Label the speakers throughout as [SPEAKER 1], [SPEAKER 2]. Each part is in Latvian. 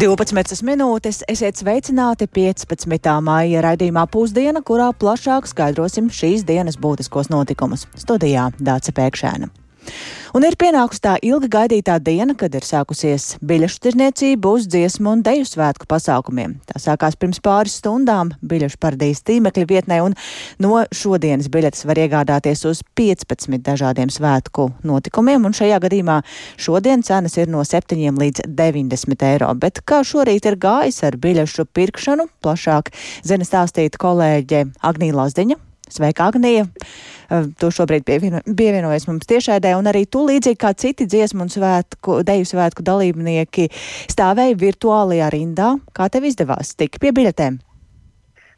[SPEAKER 1] 12 minūtes esiet sveicināti 15. māja raidījumā pusdiena, kurā plašāk skaidrosim šīs dienas būtiskos notikumus. Studijā Dāca Pēkšēna. Un ir pienākusi tā ilgi gaidītā diena, kad ir sākusies biļešu tirniecība uz dziesmu un deju svētku pasākumiem. Tā sākās pirms pāris stundām biļešu paradīzes tīmekļa vietnē, un no šodienas biļetes var iegādāties uz 15 dažādiem svētku notikumiem, un šajā gadījumā šodien cenas ir no 7 līdz 90 eiro. Bet kā šorīt ir gājis ar biļešu pirkšanu, plašāk zina stāstīt kolēģe Agnīla Lazdiņa. Sveika, Agnija! Tu šobrīd pievieno, pievienojies mums tiešādē, un arī tu līdzīgi kā citi dziesmu un svētku, deju svētku dalībnieki stāvēja virtuālajā rindā. Kā tev izdevās tikt pie biļetēm?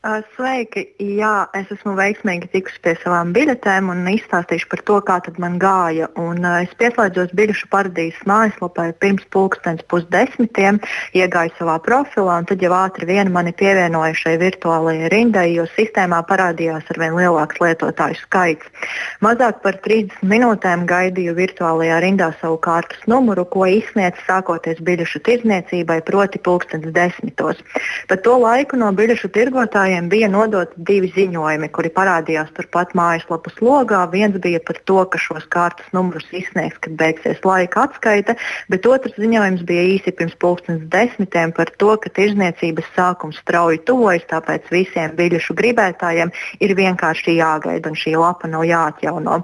[SPEAKER 2] Sveiki! Jā, es esmu veiksmīgi tikusi pie savām biļetēm un izstāstīšu par to, kā man gāja. Un, uh, es pieslēdzos biļešu paradīzes mājaslapai pirms pulkstenes pusdesmitiem, iegāju savā profilā un tad jau ātri vien mani pievienoja šai virtuālajai rindai, jo sistēmā parādījās ar vien lielāks lietotāju skaits. Mazāk par 30 minūtēm gaidīju virtuālajā rindā savu kārtas numuru, ko izsniedz sākoties biļešu tirdzniecībai, proti pulkstenes desmitos. Pa to laiku no biļešu tirgotājiem iedzīvotājiem bija nodoti divi ziņojumi, kuri parādījās turpat mājaslapas logā. Viens bija par to, ka šos kārtas numurus izsniegs, kad beigsies laika atskaite, bet otrs ziņojums bija īsi pirms pusdienas desmitiem par to, ka tirzniecības sākums strauji tuvojas, tāpēc visiem biļešu gribētājiem ir vienkārši jāgaida un šī lapa nav jāatjauno.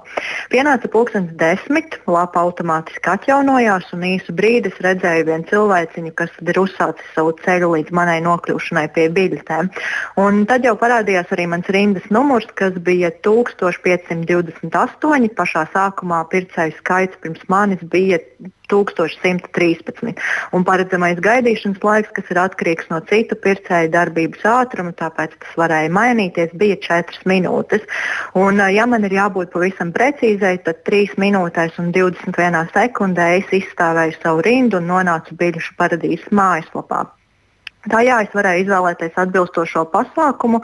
[SPEAKER 2] Pienāca pulkstenis desmit, lapa automātiski atjaunojās un īsu brīdi es redzēju vienu cilvēciņu, kas ir uzsācis savu ceļu līdz manai nokļūšanai pie biļetēm. Un Un tad jau parādījās arī mans rindas numurs, kas bija 1528. Pašā sākumā pircēju skaits pirms manis bija 1113. Un paredzamais gaidīšanas laiks, kas ir atkarīgs no citu pircēju darbības ātruma, tāpēc tas varēja mainīties, bija 4 minūtes. Un, ja man ir jābūt pavisam precīzai, tad 3 minūtēs un 21 sekundē es izstāvēju savu rindu un nonācu biļešu paradīzes mājaslapā. Tā jā, es varēju izvēlēties atbilstošo pasākumu.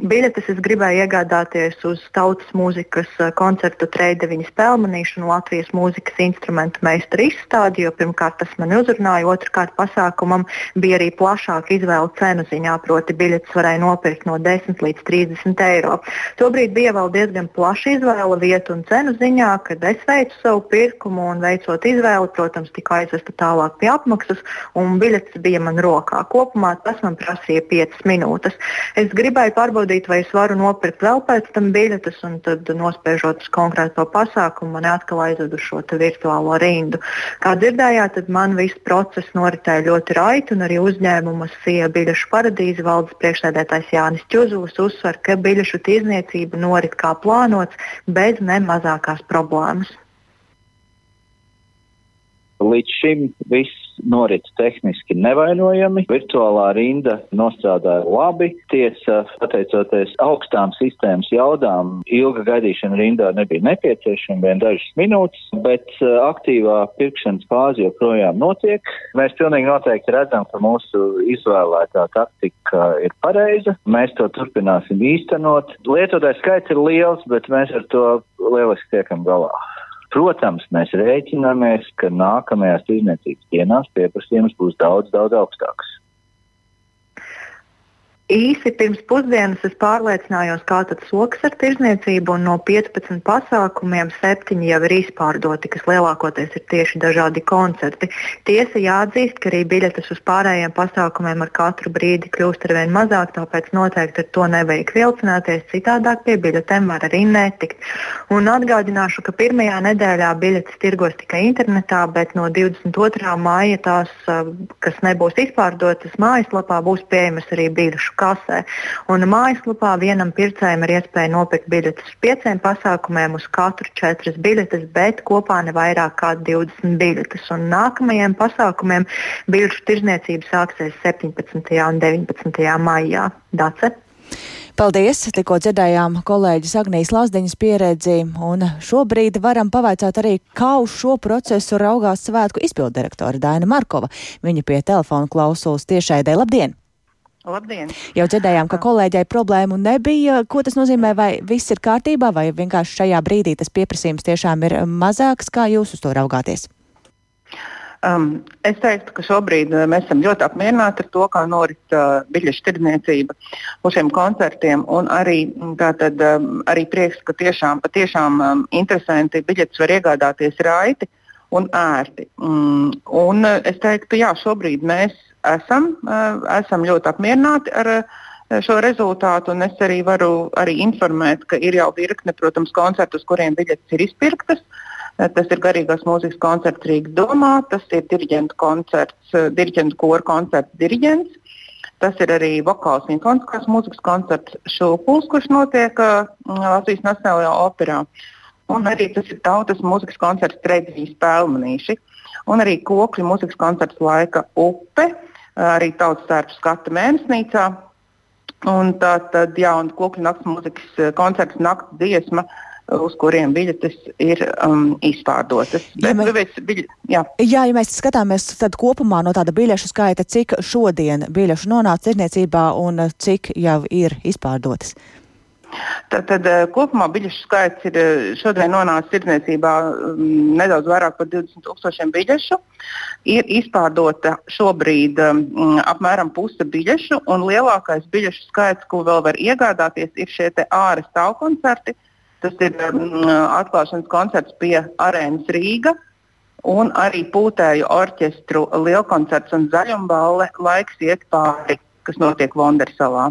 [SPEAKER 2] Biļetes es gribēju iegādāties uz tautas mūzikas eh, koncertu trejdeviņas pelnīšanu Latvijas mūzikas instrumentu meistaru izstādi, jo pirmkārt tas man uzrunāja, otrkārt pasākumam bija arī plašāka izvēle cenu ziņā, proti biļetes varēja nopirkt no 10 līdz 30 eiro. Tobrīd bija vēl diezgan plaša izvēle vietu un cenu ziņā, kad es veicu savu pirkumu un veicot izvēli, protams, tika aizvesta tālāk pie apmaksas un biļetes bija man rokā. Kopumā kopumā tas man prasīja 5 minūtes. Es gribēju pārbaudīt, vai es varu nopirkt vēl pēc tam biļetes, un tad nospiežot uz konkrēto pasākumu, man atkal aizved uz šo virtuālo rindu. Kā dzirdējāt, tad man viss process noritēja ļoti raiti, un arī uzņēmuma SIA biļešu paradīze valdes priekšsēdētājs Jānis Čuzovs uzsver, ka biļešu tirzniecība norit kā plānots, bez ne mazākās problēmas.
[SPEAKER 3] Līdz šim viss norit tehniski nevainojami, virtuālā rinda nostrādāja labi. Tiesa, pateicoties augstām sistēmas jaudām, ilga gaidīšana rindā nebija nepieciešama, vien dažas minūtes, bet uh, aktīvā pirkšanas fāze joprojām notiek. Mēs pilnīgi noteikti redzam, ka mūsu izvēlētā taktika ir pareiza. Mēs to turpināsim īstenot. Lietotājs skaits ir liels, bet mēs ar to lieliski tiekam galā. Protams, mēs rēķināmies, ka nākamajās tirdzniecības dienās pieprasījums būs daudz, daudz augstāks.
[SPEAKER 2] Īsi pirms pusdienas es pārliecinājos, kā tad soks ar tirzniecību, un no 15 pasākumiem 7 jau ir izpārdoti, kas lielākoties ir tieši dažādi koncerti. Tiesa jāatzīst, ka arī biļetes uz pārējiem pasākumiem ar katru brīdi kļūst ar vien mazāk, tāpēc noteikti ar to nevajag vilcināties, citādāk pie biļetēm var arī netikt. Un atgādināšu, ka pirmajā nedēļā biļetes tirgos tikai internetā, bet no 22. māja tās, kas nebūs izpārdotas mājaslapā, būs pieejamas arī biļešu kasē. Un mājaslapā vienam pircējam ir iespēja nopirkt biļetes uz pieciem pasākumiem, uz katru četras biļetes, bet kopā ne vairāk kā 20 biļetes. Un nākamajiem pasākumiem biļešu tirzniecība sāksies 17. un 19. maijā. Dace?
[SPEAKER 1] Paldies! Tikko dzirdējām kolēģis Agnijas Lazdiņas pieredzi, un šobrīd varam pavaicāt arī, kā uz šo procesu raugās svētku izpildirektora Daina Markova. Viņa pie telefona klausulas tiešaidē. Labdien!
[SPEAKER 2] Labdien!
[SPEAKER 1] Jau dzirdējām, ka kolēģei problēmu nebija. Ko tas nozīmē? Vai viss ir kārtībā, vai vienkārši šajā brīdī tas pieprasījums tiešām ir mazāks? Kā jūs uz to raugāties?
[SPEAKER 4] Um, es teiktu, ka šobrīd uh, mēs esam ļoti apmierināti ar to, kā norit uh, biļešu tirdzniecība uz šiem koncertiem. Arī, mm, tātad, um, arī prieks, ka tiešām, patiešām um, interesanti biļetes var iegādāties raiti un ērti. Mm, un uh, es teiktu, ka šobrīd mēs esam, uh, esam ļoti apmierināti ar uh, šo rezultātu. Es arī varu arī informēt, ka ir jau virkne, protams, koncertu, uz kuriem biļetes ir izpirktas. Uh, Tas ir garīgās mūzikas koncerts Rīgas domā, tas ir diriģenta koncerts, diriģenta kora koncerts diriģents. Tas ir arī vokāls simfoniskās mūzikas koncerts Šūpuls, kurš notiek uh, Latvijas Nacionālajā operā. Un arī tas ir tautas mūzikas koncerts Tredzīs Pelmanīši. Un arī kokļu mūzikas koncerts Laika upe, arī tautas tērpu skata mēnesnīcā. Un tā tad, jā, un kokļu nakts mūzikas koncerts Nakts dziesma uh, uz kuriem biļetes ir um, izpārdotas.
[SPEAKER 1] Ja mēs, Bet, biļ, jā. jā, ja mēs skatāmies kopumā no tāda biļešu skaita, cik šodien biļešu nonāca tirniecībā un cik jau ir izpārdotas?
[SPEAKER 4] Tad, tad uh, kopumā biļešu skaits ir uh, šodien nonācis tirdzniecībā um, nedaudz vairāk par 20 tūkstošiem biļešu. Ir izpārdota šobrīd um, apmēram puse biļešu, un lielākais biļešu skaits, ko vēl var iegādāties, ir šie ārā stāvkoncerti, uh, Tas ir um, atklāšanas koncerts pie arēnas Rīga. Un arī pūtēju orķestru lielkoncerts un zaļumballe laiks iet pāri, kas notiek Vondersalā.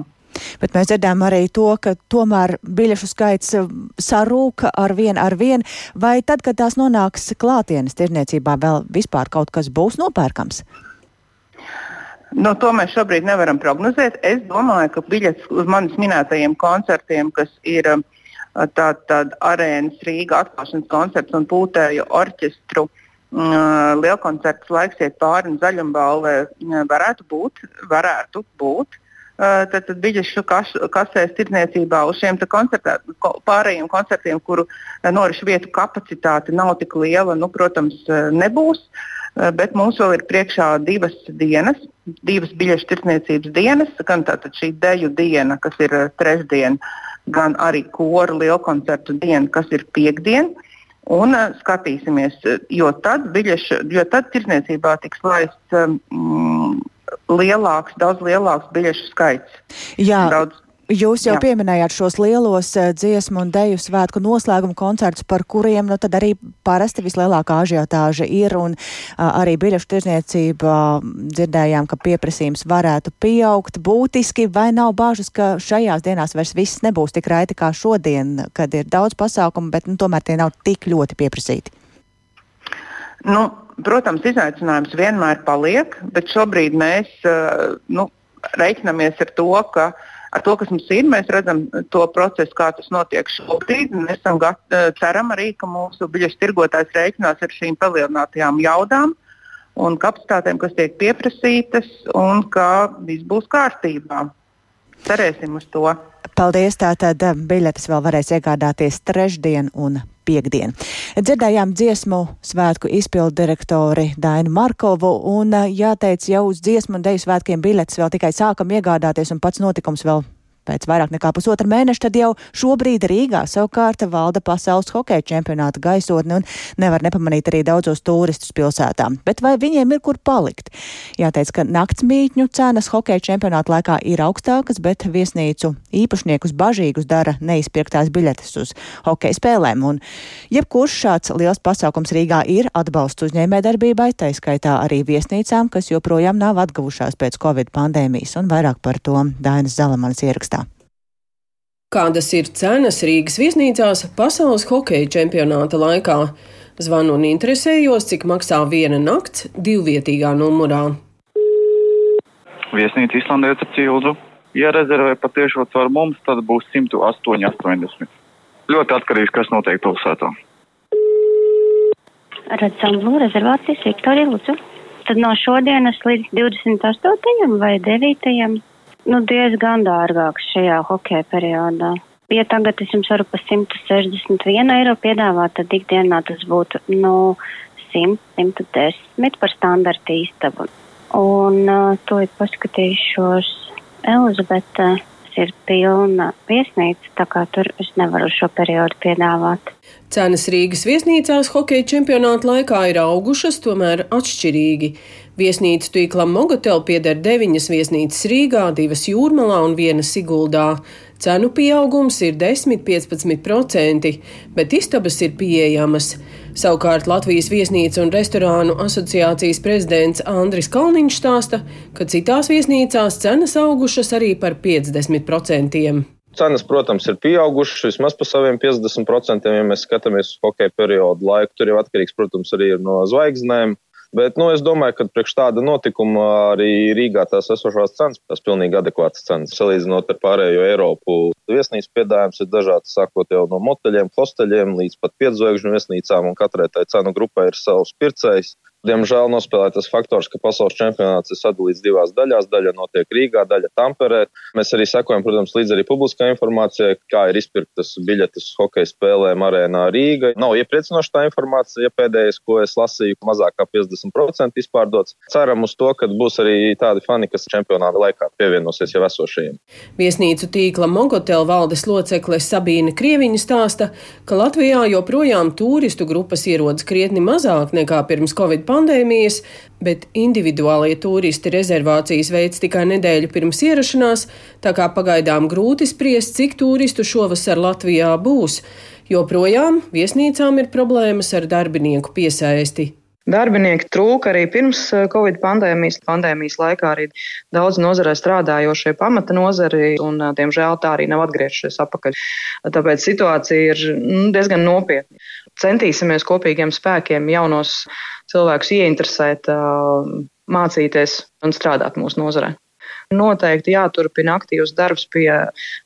[SPEAKER 1] Bet mēs dzirdējām arī to, ka tomēr biļešu skaits um, sarūka ar vienu ar vienu. Vai tad, kad tās nonāks klātienes tirniecībā, vēl vispār kaut kas būs nopērkams?
[SPEAKER 4] No, to mēs šobrīd nevaram prognozēt. Es domāju, ka biļetes uz manis minētajiem koncertiem, kas ir uh, tātad arēnas Rīga atklāšanas koncerts un pūtēju orķestru uh, lielkoncerts laiks iet pāri un zaļumbalē uh, varētu būt. Varētu būt. Uh, tad, tad biļešu kas, kasēs tirdzniecībā uz šiem koncertē, pārējiem koncertiem, kuru norišu vietu kapacitāte nav tik liela, nu, protams, nebūs. Bet mums vēl ir priekšā divas dienas, divas biļešu tirdzniecības dienas, gan šī deju diena, kas ir trešdiena, gan arī kora lielkoncertu dienu, kas ir piekdiena. Un uh, skatīsimies, jo tad, biļešu, jo tad tirsniecībā tiks laists um, lielāks, daudz lielāks biļešu skaits.
[SPEAKER 1] Jā. Daudz Jūs jau Jā. pieminējāt šos lielos uh, dziesmu un deju svētku noslēguma koncertus, par kuriem nu, arī parasti vislielākā ažiotāža ir, un uh, arī biļešu tirzniecība dzirdējām, ka pieprasījums varētu pieaugt būtiski, vai nav bāžas, ka šajās dienās vairs viss nebūs tik raiti kā šodien, kad ir daudz pasākumu, bet nu, tomēr tie nav tik ļoti pieprasīti?
[SPEAKER 4] Nu, protams, izaicinājums vienmēr paliek, bet šobrīd mēs uh, nu, reiķinamies ar to, ka ar to, kas mums ir, mēs redzam to procesu, kā tas notiek šobrīd. Mēs gat, eh, ceram arī, ka mūsu biļešu tirgotājs reiķinās ar šīm palielinātajām jaudām un kapacitātēm, kas tiek pieprasītas, un ka viss būs kārtībā. Cerēsim uz to.
[SPEAKER 1] Paldies! Tātad eh, biļetes vēl varēs iegādāties trešdien un piekdien. Dzirdējām dziesmu svētku izpildu direktori Dainu Markovu un jāteic, jau uz dziesmu un deju svētkiem biļetes vēl tikai sākam iegādāties un pats notikums vēl Pēc vairāk nekā pusotra mēneša tad jau šobrīd Rīgā savukārt valda pasaules hokeja čempionāta gaisotne un nevar nepamanīt arī daudzos turistus pilsētā. Bet vai viņiem ir kur palikt? Jāteic, ka naktsmītņu cenas hokeja čempionāta laikā ir augstākas, bet viesnīcu īpašniekus bažīgus dara neizpirktās biļetes uz hokeja spēlēm. Un jebkurš šāds liels pasākums Rīgā ir atbalsts uzņēmē darbībai, tā skaitā arī viesnīcām, kas joprojām nav atguvušās pēc Covid pandēmijas un vairāk par to Dainas Zalamanas ierakstā.
[SPEAKER 5] Kādas ir cenas Rīgas viesnīcās pasaules hokeja čempionāta laikā? Zvanu un interesējos, cik maksā viena nakts divvietīgā numurā.
[SPEAKER 6] Viesnīca Islandē ar cildu. Ja rezervē patiešot caur mums, tad būs 108,80. Ļoti atkarīgs, kas notiek pilsētā.
[SPEAKER 7] Redzam, lūdzu, rezervācijas Viktorija Lūdzu. Tad no šodienas līdz 28. vai 9 nu, diezgan dārgāks šajā hokeja periodā. Ja tagad es jums varu par 161 eiro piedāvāt, tad ikdienā tas būtu no nu, 100, 110 par standarta īstabu. Un uh, to ir paskatījušos Elizabete ir pilna viesnīca, tā kā tur es nevaru šo periodu piedāvāt.
[SPEAKER 5] Cenas Rīgas viesnīcās hokeja čempionāta laikā ir augušas, tomēr atšķirīgi. Viesnīcu tīklam Mogotel pieder deviņas viesnīcas Rīgā, divas Jūrmalā un viena Siguldā. Cenu pieaugums ir 10-15%, bet istabas ir pieejamas. Savukārt Latvijas viesnīcu un restorānu asociācijas prezidents Andris Kalniņš stāsta, ka citās viesnīcās cenas augušas arī par 50%.
[SPEAKER 8] Cenas, protams, ir pieaugušas vismaz par saviem 50%, ja mēs skatāmies uz hokeja periodu laiku. Tur jau atkarīgs, protams, arī no zvaigznēm. Bet nu, es domāju, ka priekš tāda notikuma arī Rīgā tās esošās cenas, tās pilnīgi adekvātas cenas. Salīdzinot ar pārējo Eiropu, viesnīcas piedāvājums ir dažāds, sākot jau no moteļiem, hosteļiem līdz pat piedzvaigžņu viesnīcām, un katrai tai cenu grupai ir savs pircējs. Diemžēl nospēlē tas faktors, ka pasaules čempionāts ir sadalīts divās daļās. Daļa notiek Rīgā, daļa Tamperē. Mēs arī sekojam, protams, līdz arī publiskā informācijai, kā ir izpirktas biļetes hokeja spēlēm arēnā Rīga. Nav iepriecinoša tā informācija, ja pēdējais, ko es lasīju, mazāk kā 50% izpārdots. Ceram uz to, ka būs arī tādi fani, kas čempionāta laikā pievienosies jau esošajiem.
[SPEAKER 5] Viesnīcu tīkla Mogotel valdes locekle Sabīna Krieviņa stāsta, ka Latvijā joprojām turistu grupas ierodas krietni mazāk nekā pirms Covid pandēmijas, bet individuālie turisti rezervācijas veids tikai nedēļu pirms ierašanās, tā kā pagaidām grūti spriest, cik turistu šovasar Latvijā būs. Joprojām viesnīcām ir problēmas ar darbinieku piesaisti.
[SPEAKER 9] Darbinieki trūka arī pirms eh, Covid pandēmijas. Pandēmijas laikā arī daudz nozarē strādājošie pamata nozari, un, eh, diemžēl, tā arī nav atgriežušies atpakaļ. Tāpēc situācija ir nu, diezgan nopietna. Centīsimies kopīgiem spēkiem jaunos cilvēkus ieinteresēt, mācīties un strādāt mūsu nozarē. Noteikti jāturpina aktīvs darbs pie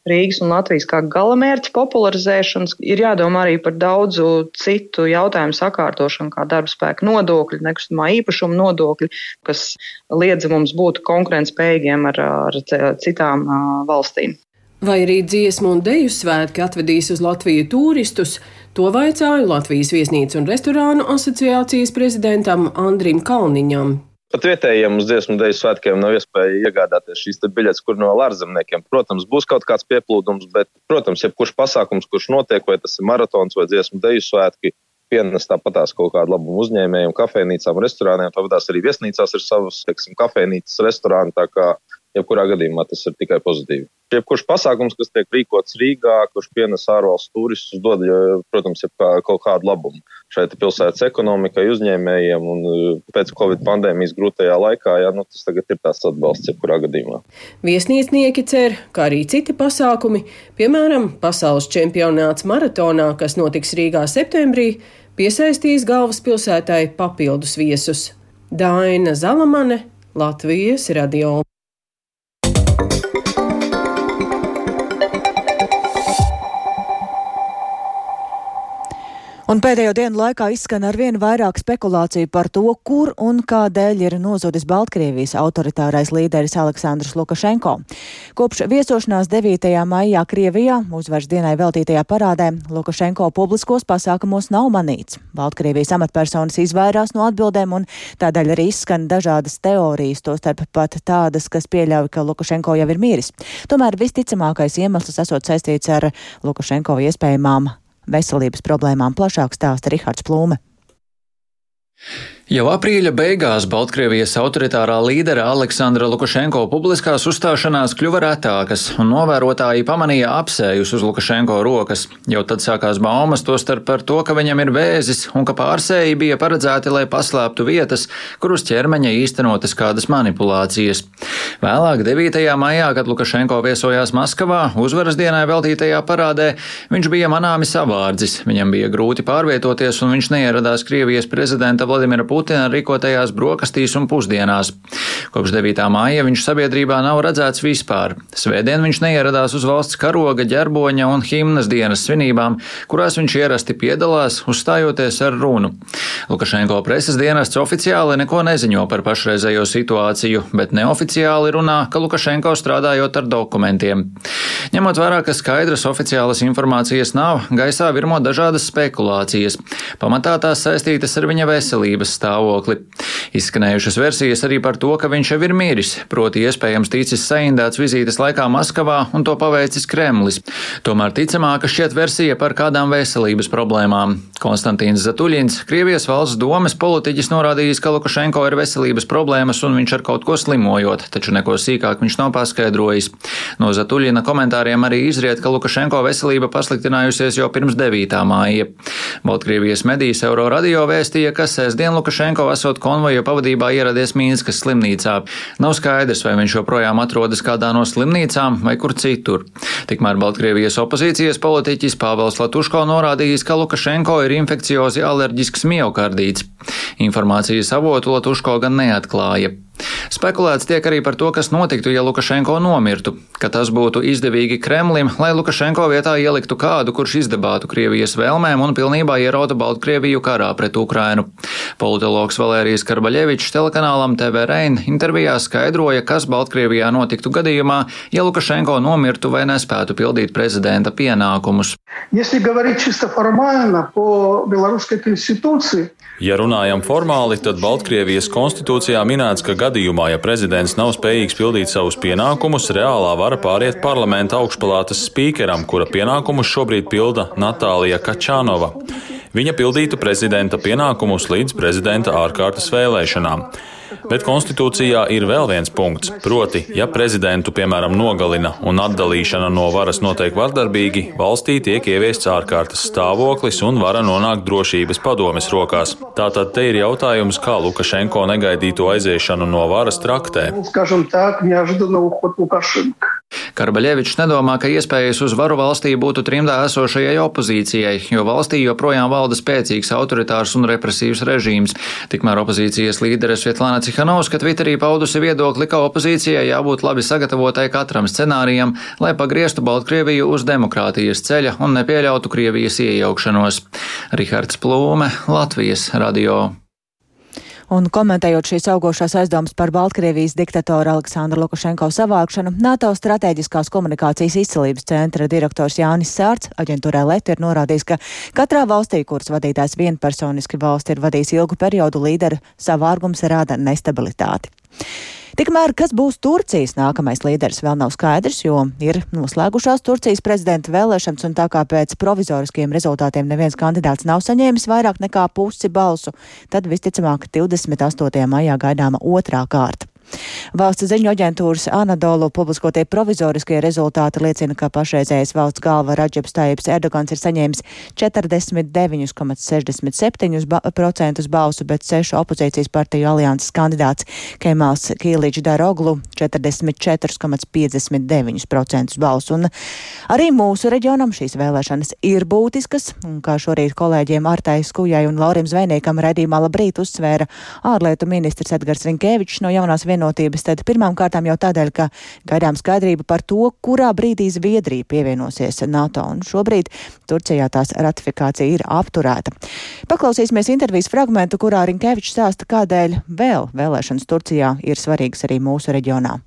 [SPEAKER 9] Rīgas un Latvijas kā galamērķa popularizēšanas. Ir jādomā arī par daudzu citu jautājumu sakārtošanu, kā darba spēka nodokļi, nekustamā īpašuma nodokļi, kas liedza mums būt konkurētspējīgiem ar, ar citām valstīm.
[SPEAKER 5] Vai arī dziesmu un deju svētki atvedīs uz Latviju turistus? To vaicāju Latvijas viesnīcu un restorānu asociācijas prezidentam Andrim Kalniņam.
[SPEAKER 8] Pat vietējiem uz dziesmu dēļu svētkiem nav iespēja iegādāties šīs biļetes, kur no ārzemniekiem. Protams, būs kaut kāds pieplūdums, bet, protams, jebkurš pasākums, kurš notiek, vai tas ir maratons vai dziesmu dēļu svētki, pienes tāpatās kaut kādu labumu uzņēmējiem, kafejnīcām, restorāniem. Tāpatās arī viesnīcās ir savas, teiksim, kafejnīcas, restorāni. Kā jebkurā gadījumā tas ir tikai pozitīvi. Jebkurš pasākums, kas tiek rīkots Rīgā, kurš pienes ārvalstu turistus, dod, protams, kaut kādu labumu šai pilsētas ekonomikai, uzņēmējiem un uh, pēc Covid pandēmijas grūtajā laikā, jā, nu, tas tagad ir tās atbalsts jebkurā gadījumā.
[SPEAKER 5] Viesnīcnieki cer, kā arī citi pasākumi, piemēram, pasaules čempionāts maratonā, kas notiks Rīgā septembrī, piesaistīs galvaspilsētai papildus viesus. Daina Zalamane, Latvijas radio.
[SPEAKER 1] Un pēdējo dienu laikā izskan ar vien vairāk spekulāciju par to, kur un kādēļ ir nozudis Baltkrievijas autoritārais līderis Aleksandrs Lukašenko. Kopš viesošanās 9. maijā Krievijā uzvaras dienai veltītajā parādē Lukašenko publiskos pasākumos nav manīts. Baltkrievijas amatpersonas izvairās no atbildēm un tādēļ arī izskan dažādas teorijas, tostarp pat tādas, kas pieļauj, ka Lukašenko jau ir miris. Tomēr visticamākais iemesls esot saistīts ar Lukašenko iespējamām veselības problēmām plašāk stāsta Rihards Plūme.
[SPEAKER 10] Jau aprīļa beigās Baltkrievijas autoritārā līdera Aleksandra Lukašenko publiskās uzstāšanās kļuva retākas, un novērotāji pamanīja apsējus uz Lukašenko rokas. Jau tad sākās baumas tostarp par to, ka viņam ir vēzis, un ka pārsēji bija paredzēti, lai paslēptu vietas, kur uz ķermeņa īstenotas kādas manipulācijas. Vēlāk, 9. maijā, kad Lukašenko viesojās Maskavā, uzvaras dienai veltītajā parādē, viņš bija manāmi savārdzis, viņam bija grūti pārvietoties, un viņš neieradās Krievijas prezidenta Vladimira Putina rīkotajās brokastīs un pusdienās. Kopš 9. māja viņš sabiedrībā nav redzēts vispār. Svētdien viņš neieradās uz valsts karoga, ģerboņa un himnas dienas svinībām, kurās viņš ierasti piedalās, uzstājoties ar runu. Lukašenko preses dienests oficiāli neko neziņo par pašreizējo situāciju, bet neoficiāli runā, ka Lukašenko strādājot ar dokumentiem. Ņemot vērā, ka skaidras oficiālas informācijas nav, gaisā virmo dažādas spekulācijas. Pamatā tās saistītas ar viņa veselības stāvokli. Izskanējušas versijas arī par to, ka viņš jau ir miris, proti iespējams ticis saindēts vizītes laikā Maskavā un to paveicis Kremlis. Tomēr ticamāka šķiet versija par kādām veselības problēmām. Konstantīns Zatuļins, Krievijas valsts domas politiķis, norādījis, ka Lukašenko ir veselības problēmas un viņš ar kaut ko slimojot, taču neko sīkāk viņš nav paskaidrojis. No Zatuļina komentāriem arī izriet, ka Lukašenko veselība pasliktinājusies jau pirms 9. māja. Baltkrievijas medijas Euro radio vēstīja, ka sēsdien Lukašenko esot konvoja pavadībā ieradies Mīnskas slimnīcā. Nav skaidrs, vai viņš joprojām atrodas kādā no slimnīcām vai kur citur. Tikmēr Baltkrievijas opozīcijas politiķis Pāvels Latuško norādījis, ka Lukašenko ir infekciozi alerģisks miokardīts. Informācijas avotu Latuško gan neatklāja. Spekulēts tiek arī par to, kas notiktu, ja Lukašenko nomirtu, ka tas būtu izdevīgi Kremlim, lai Lukašenko vietā ieliktu kādu, kurš izdebātu Krievijas vēlmēm un pilnībā ierauta Baltkrieviju karā pret Ukrainu. Politologs Valērijas Karbaļevičs telekanālam TV Rein intervijā skaidroja, kas Baltkrievijā notiktu gadījumā, ja Lukašenko nomirtu vai nespētu pildīt prezidenta pienākumus.
[SPEAKER 11] Ja runājam formāli, tad Baltkrievijas konstitūcijā minēts, ka gadījumā, ja prezidents nav spējīgs pildīt savus pienākumus, reālā vara pāriet parlamenta augšpalātas spīkeram, kura pienākumus šobrīd pilda Natālija Kačānova. Viņa pildītu prezidenta pienākumus līdz prezidenta ārkārtas vēlēšanām. Bet konstitūcijā ir vēl viens punkts, proti, ja prezidentu, piemēram, nogalina un atdalīšana no varas notiek vardarbīgi, valstī tiek ieviests ārkārtas stāvoklis un vara nonāk drošības padomes rokās. Tātad te ir jautājums, kā Lukašenko negaidīto aiziešanu no varas traktē.
[SPEAKER 10] Karbaļevičs nedomā, ka iespējas uz varu valstī būtu trimdā esošajai opozīcijai, jo valstī joprojām valda spēcīgs autoritārs un represīvs režīms. Tikmēr opozīcijas līderes Vietlāna Cihanovska Twitterī paudusi viedokli, ka opozīcijai jābūt labi sagatavotai katram scenārijam, lai pagrieztu Baltkrieviju uz demokrātijas ceļa un nepieļautu Krievijas iejaukšanos. Rihards Plūme, Latvijas radio.
[SPEAKER 1] Un komentējot šīs augošās aizdomas par Baltkrievijas diktatoru Aleksandru Lukašenko savākšanu, NATO strateģiskās komunikācijas izcelības centra direktors Jānis Sārts aģentūrā Leti ir norādījis, ka katrā valstī, kuras vadītājs vienpersoniski valsti ir vadījis ilgu periodu, līdera savārgums rada nestabilitāti. Tikmēr, kas būs Turcijas nākamais līderis, vēl nav skaidrs, jo ir noslēgušās Turcijas prezidenta vēlēšanas, un tā kā pēc provizoriskiem rezultātiem neviens kandidāts nav saņēmis vairāk nekā pusi balsu, tad visticamāk 28. maijā gaidāma otrā kārta. Valsts ziņu aģentūras Anadolu publiskotie provizoriskie rezultāti liecina, ka pašreizējais valsts galva Radžeps Taips Erdogans ir saņēmis 49,67% balsu, bet sešu opozīcijas partiju alianses kandidāts Kemāls Kīliģis Daroglu 44,59% balsu. Un arī mūsu reģionam šīs vēlēšanas ir būtiskas, un kā šorīt kolēģiem Artai Skujai un Laurim Zvejniekam redzīmā labrīt uzsvēra ārlietu ministrs Edgars Rinkēvičs no jaunās vienotības, tad pirmām kārtām jau tādēļ, ka gaidām skaidrību par to, kurā brīdī Zviedrija pievienosies NATO, un šobrīd Turcijā tās ratifikācija ir apturēta. Paklausīsimies intervijas fragmentu, kurā Rinkēvičs stāsta, kādēļ vēl vēlēšanas Turcijā ir svarīgas arī mūsu reģionā.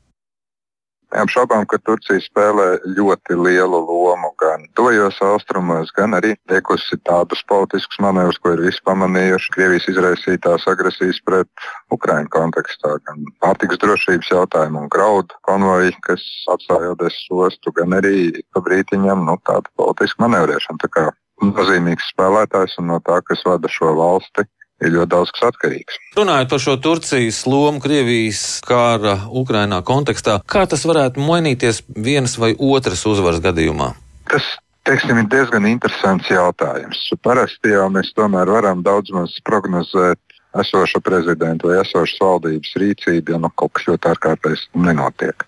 [SPEAKER 12] Neapšaubām, ka Turcija spēlē ļoti lielu lomu gan tojos austrumos, gan arī veikusi tādus politiskus manevrus, ko ir visi pamanījuši Krievijas izraisītās agresijas pret Ukraiņu kontekstā, gan pārtiks drošības jautājumu un graudu konvoju, kas atstāja Odesas ostu, gan arī pa brītiņam nu, tādu politisku manevrēšanu. Tā nozīmīgs spēlētājs un no tā, kas vada šo valsti, ir ļoti daudz kas atkarīgs.
[SPEAKER 11] Runājot par šo Turcijas lomu Krievijas kara Ukrainā kontekstā, kā tas varētu mainīties vienas vai otras uzvaras gadījumā?
[SPEAKER 12] Tas teiksim, ir diezgan interesants jautājums. Parasti jau mēs tomēr varam daudz maz prognozēt esoša prezidenta vai esošas valdības rīcību, ja nu, kaut kas ļoti ārkārtējs nenotiek.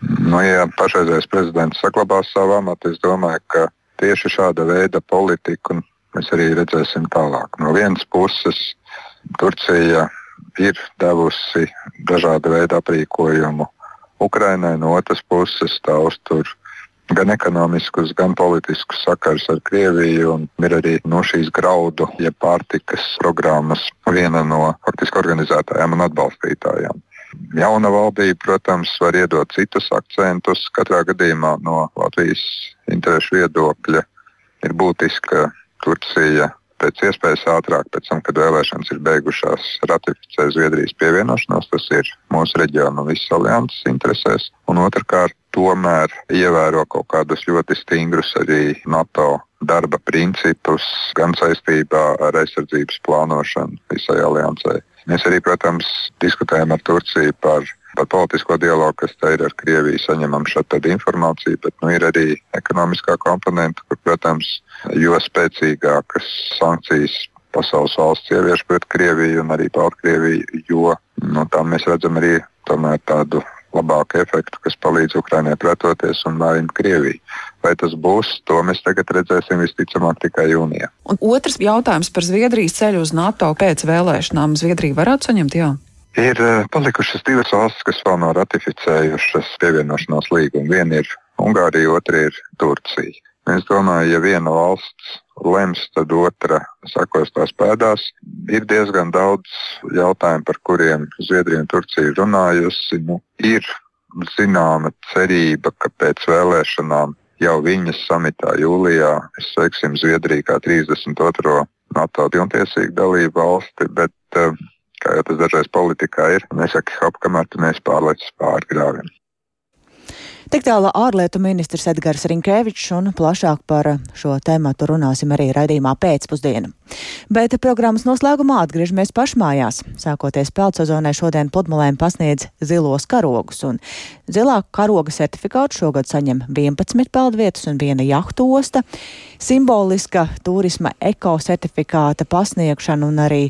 [SPEAKER 12] Nu, ja pašreizējais prezidents saglabās savu amatu, es domāju, ka tieši šāda veida politika mēs arī redzēsim tālāk. No vienas puses, Turcija ir devusi dažādu veidu aprīkojumu Ukrainai, no otras puses tā uztur gan ekonomiskus, gan politiskus sakarus ar Krieviju. Ir arī no šīs graudu, jeb ja pārtikas programmas viena no faktiski organizētājām un atbalstītājām. Jauna valdība, protams, var iedot citus akcentus. Katrā gadījumā no Latvijas interešu viedokļa ir būtiski, ka Turcija pēc iespējas ātrāk, pēc tam, kad vēlēšanas ir beigušās, ratificē Zviedrijas pievienošanos. Tas ir mūsu reģiona un visas alianses interesēs. Un otrkārt, tomēr ievēro kaut kādus ļoti stingrus arī NATO darba principus, gan saistībā ar aizsardzības plānošanu visai aliansē. Mēs arī, protams, diskutējam ar Turciju par par politisko dialogu, kas te ir ar Krieviju, saņemam šādu informāciju, bet nu, ir arī ekonomiskā komponenta, kur, protams, jo spēcīgākas sankcijas pasaules valsts ievieš pret Krieviju un arī Baltkrieviju, jo nu, tam mēs redzam arī tādu labāku efektu, kas palīdz Ukraiņai pretoties un vājina Krieviju. Vai tas būs, to mēs tagad redzēsim visticamāk tikai jūnijā.
[SPEAKER 13] Un otrs jautājums par Zviedrijas ceļu uz NATO pēc vēlēšanām. Zviedrija varētu saņemt, jā.
[SPEAKER 12] Ir eh, palikušas divas valstis, kas vēl nav ratificējušas pievienošanās līgumu. Viena ir Ungārija, otra ir Turcija. Es domāju, ja viena valsts lems, tad otra sakos tās pēdās. Ir diezgan daudz jautājumu, par kuriem Zviedrija un Turcija runājusi. Nu, ir zināma cerība, ka pēc vēlēšanām jau viņas samitā jūlijā mēs sveiksim Zviedriju kā 32. NATO pilntiesīgu dalību valsti, bet uh, kā jau tas dažreiz politikā ir. Nesaki hop, kamēr tu neesi pārlecis pāri grāvim.
[SPEAKER 1] Tik tālāk ārlietu ministrs Edgars Rinkēvičs un plašāk par šo tēmu runāsim arī raidījumā pēcpusdienā. Bet programmas noslēgumā atgriežamies pašmājās. Sākoties peldsezonai šodien pludmalēm pasniedz zilos karogus, un zilā karoga certifikātu šogad saņem 11 peldvietas un viena jahtu osta. Simboliska turisma ekocertifikāta pasniegšana un arī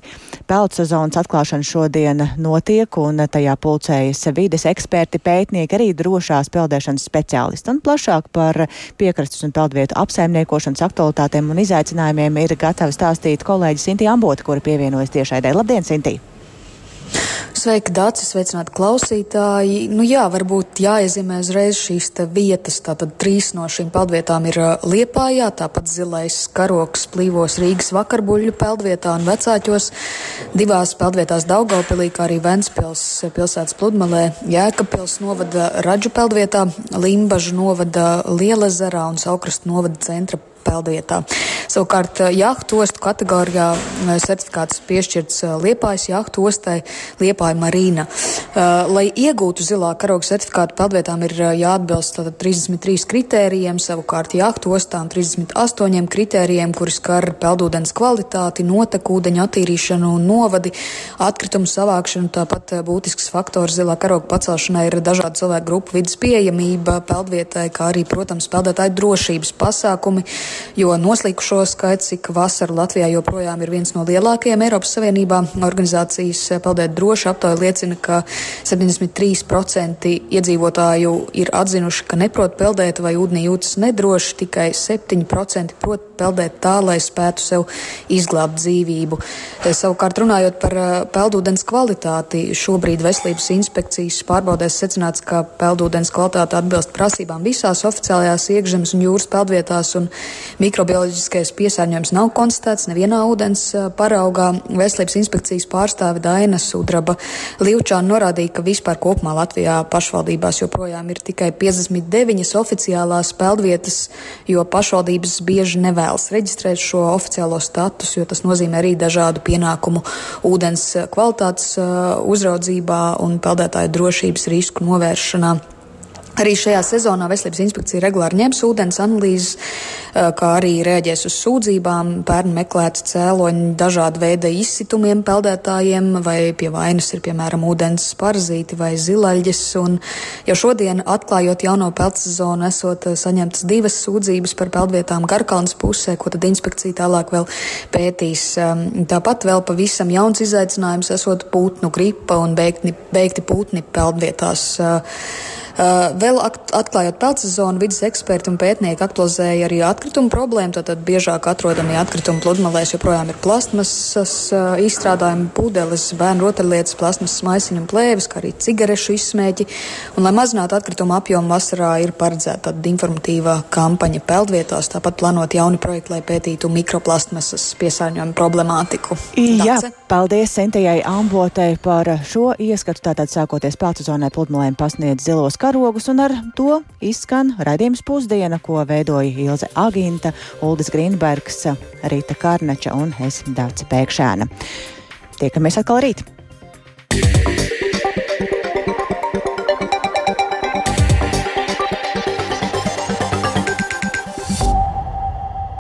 [SPEAKER 1] peldsezonas atklāšana šodien notiek, un tajā pulcējas vides eksperti, pētnieki, arī drošās peldēšanas speciālisti. Un plašāk par piekrastes un peldvietu apsaimniekošanas aktualitātēm un izaicinājumiem ir gatava stāstīt kolēģi Sinti Ambota, kura pievienojas tiešraidē. Labdien, Sinti!
[SPEAKER 14] Sveiki, Dārcis, sveicināti klausītāji. Nu jā, varbūt jāiezīmē uzreiz šīs vietas. Tātad trīs no šīm peldvietām ir Liepājā, tāpat zilais karoks plīvos Rīgas vakarbuļu peldvietā un vecāķos. Divās peldvietās Daugaupilī, kā arī Ventspils pilsētas pludmalē, Jēkabpils novada Radžu peldvietā, Limbažu novada Lielezerā un Saukrastu novada centra peldvietā. Savukārt eh, jahtu ostu kategorijā eh, certifikāts piešķirts eh, Liepājas jahtu ostai Liepāja Marīna. Lai iegūtu zilā karoga certifikātu peldvietām ir jāatbilst 33 kritērijiem, savukārt jahtu ostām 38 kritērijiem, kuri skar peldūdens kvalitāti, notekūdeņu attīrīšanu novadi, atkritumu savākšanu. Tāpat būtisks faktors zilā karoga pacelšanai ir dažādu cilvēku grupu vidas pieejamība peldvietai, kā arī, protams, peldētāju drošības pasākumi jo noslīkušo skaits ik vasaru Latvijā joprojām ir viens no lielākajiem Eiropas Savienībā. Organizācijas Peldēt droši aptauja liecina, ka 73% iedzīvotāju ir atzinuši, ka neprot peldēt vai ūdenī jūtas nedroši, tikai 7% prot peldēt tā, lai spētu sev izglābt dzīvību. Savukārt runājot par eh, peldūdens kvalitāti, šobrīd veselības inspekcijas pārbaudēs secināts, ka peldūdens kvalitāte atbilst prasībām visās oficiālajās iekšzemes un jūras peldvietās un Mikrobioloģiskais piesārņojums nav konstatēts nevienā ūdens paraugā. Veselības inspekcijas pārstāve Daina Sudraba Livčāna norādīja, ka vispār kopumā Latvijā pašvaldībās joprojām ir tikai 59 oficiālās peldvietas, jo pašvaldības bieži nevēlas reģistrēt šo oficiālo statusu, jo tas nozīmē arī dažādu pienākumu ūdens kvalitātes uzraudzībā un peldētāju drošības risku novēršanā. Arī šajā sezonā Veselības inspekcija regulāri ņems ūdens analīzes, kā arī rēģēs uz sūdzībām. Pērn meklēts cēloņi dažāda veida izsitumiem peldētājiem, vai pie vainas ir piemēram ūdens parazīti vai zilaļģes. Un jau šodien, atklājot jauno peldsezonu, esot saņemtas divas sūdzības par peldvietām Garkalnas pusē, ko tad inspekcija tālāk vēl pētīs. Tāpat vēl pavisam jauns izaicinājums esot putnu gripa un beigti, beigti putni peldvietās. Uh, vēl atklājot peldsezonu, vidas eksperti un pētnieki aktualizēja arī atkritumu problēmu. Tātad biežāk atrodamie atkritumi pludmalēs joprojām ir plasmasas uh, izstrādājumi, pudeles, bērnu rotaļlietas, plasmasas maisiņu un plēves, kā arī cigarešu izsmēķi. Un, lai mazinātu atkritumu apjomu vasarā, ir paredzēta tāda informatīvā kampaņa peldvietās. Tāpat plānot jauni projekti, lai pētītu mikroplasmasas piesārņojumu problemātiku.
[SPEAKER 1] Jā, paldies Sintējai Ambotei par šo ieskatu. Tātad sākoties peldsezonai pludmalēm pasniedz zilos karogus, un ar to izskan raidījums pusdiena, ko veidoja Ilze Aginta, Uldis Grīnbergs, Rīta Kārneča un es Dācis Pēkšēna. Tiekamies atkal rīt! Yeah.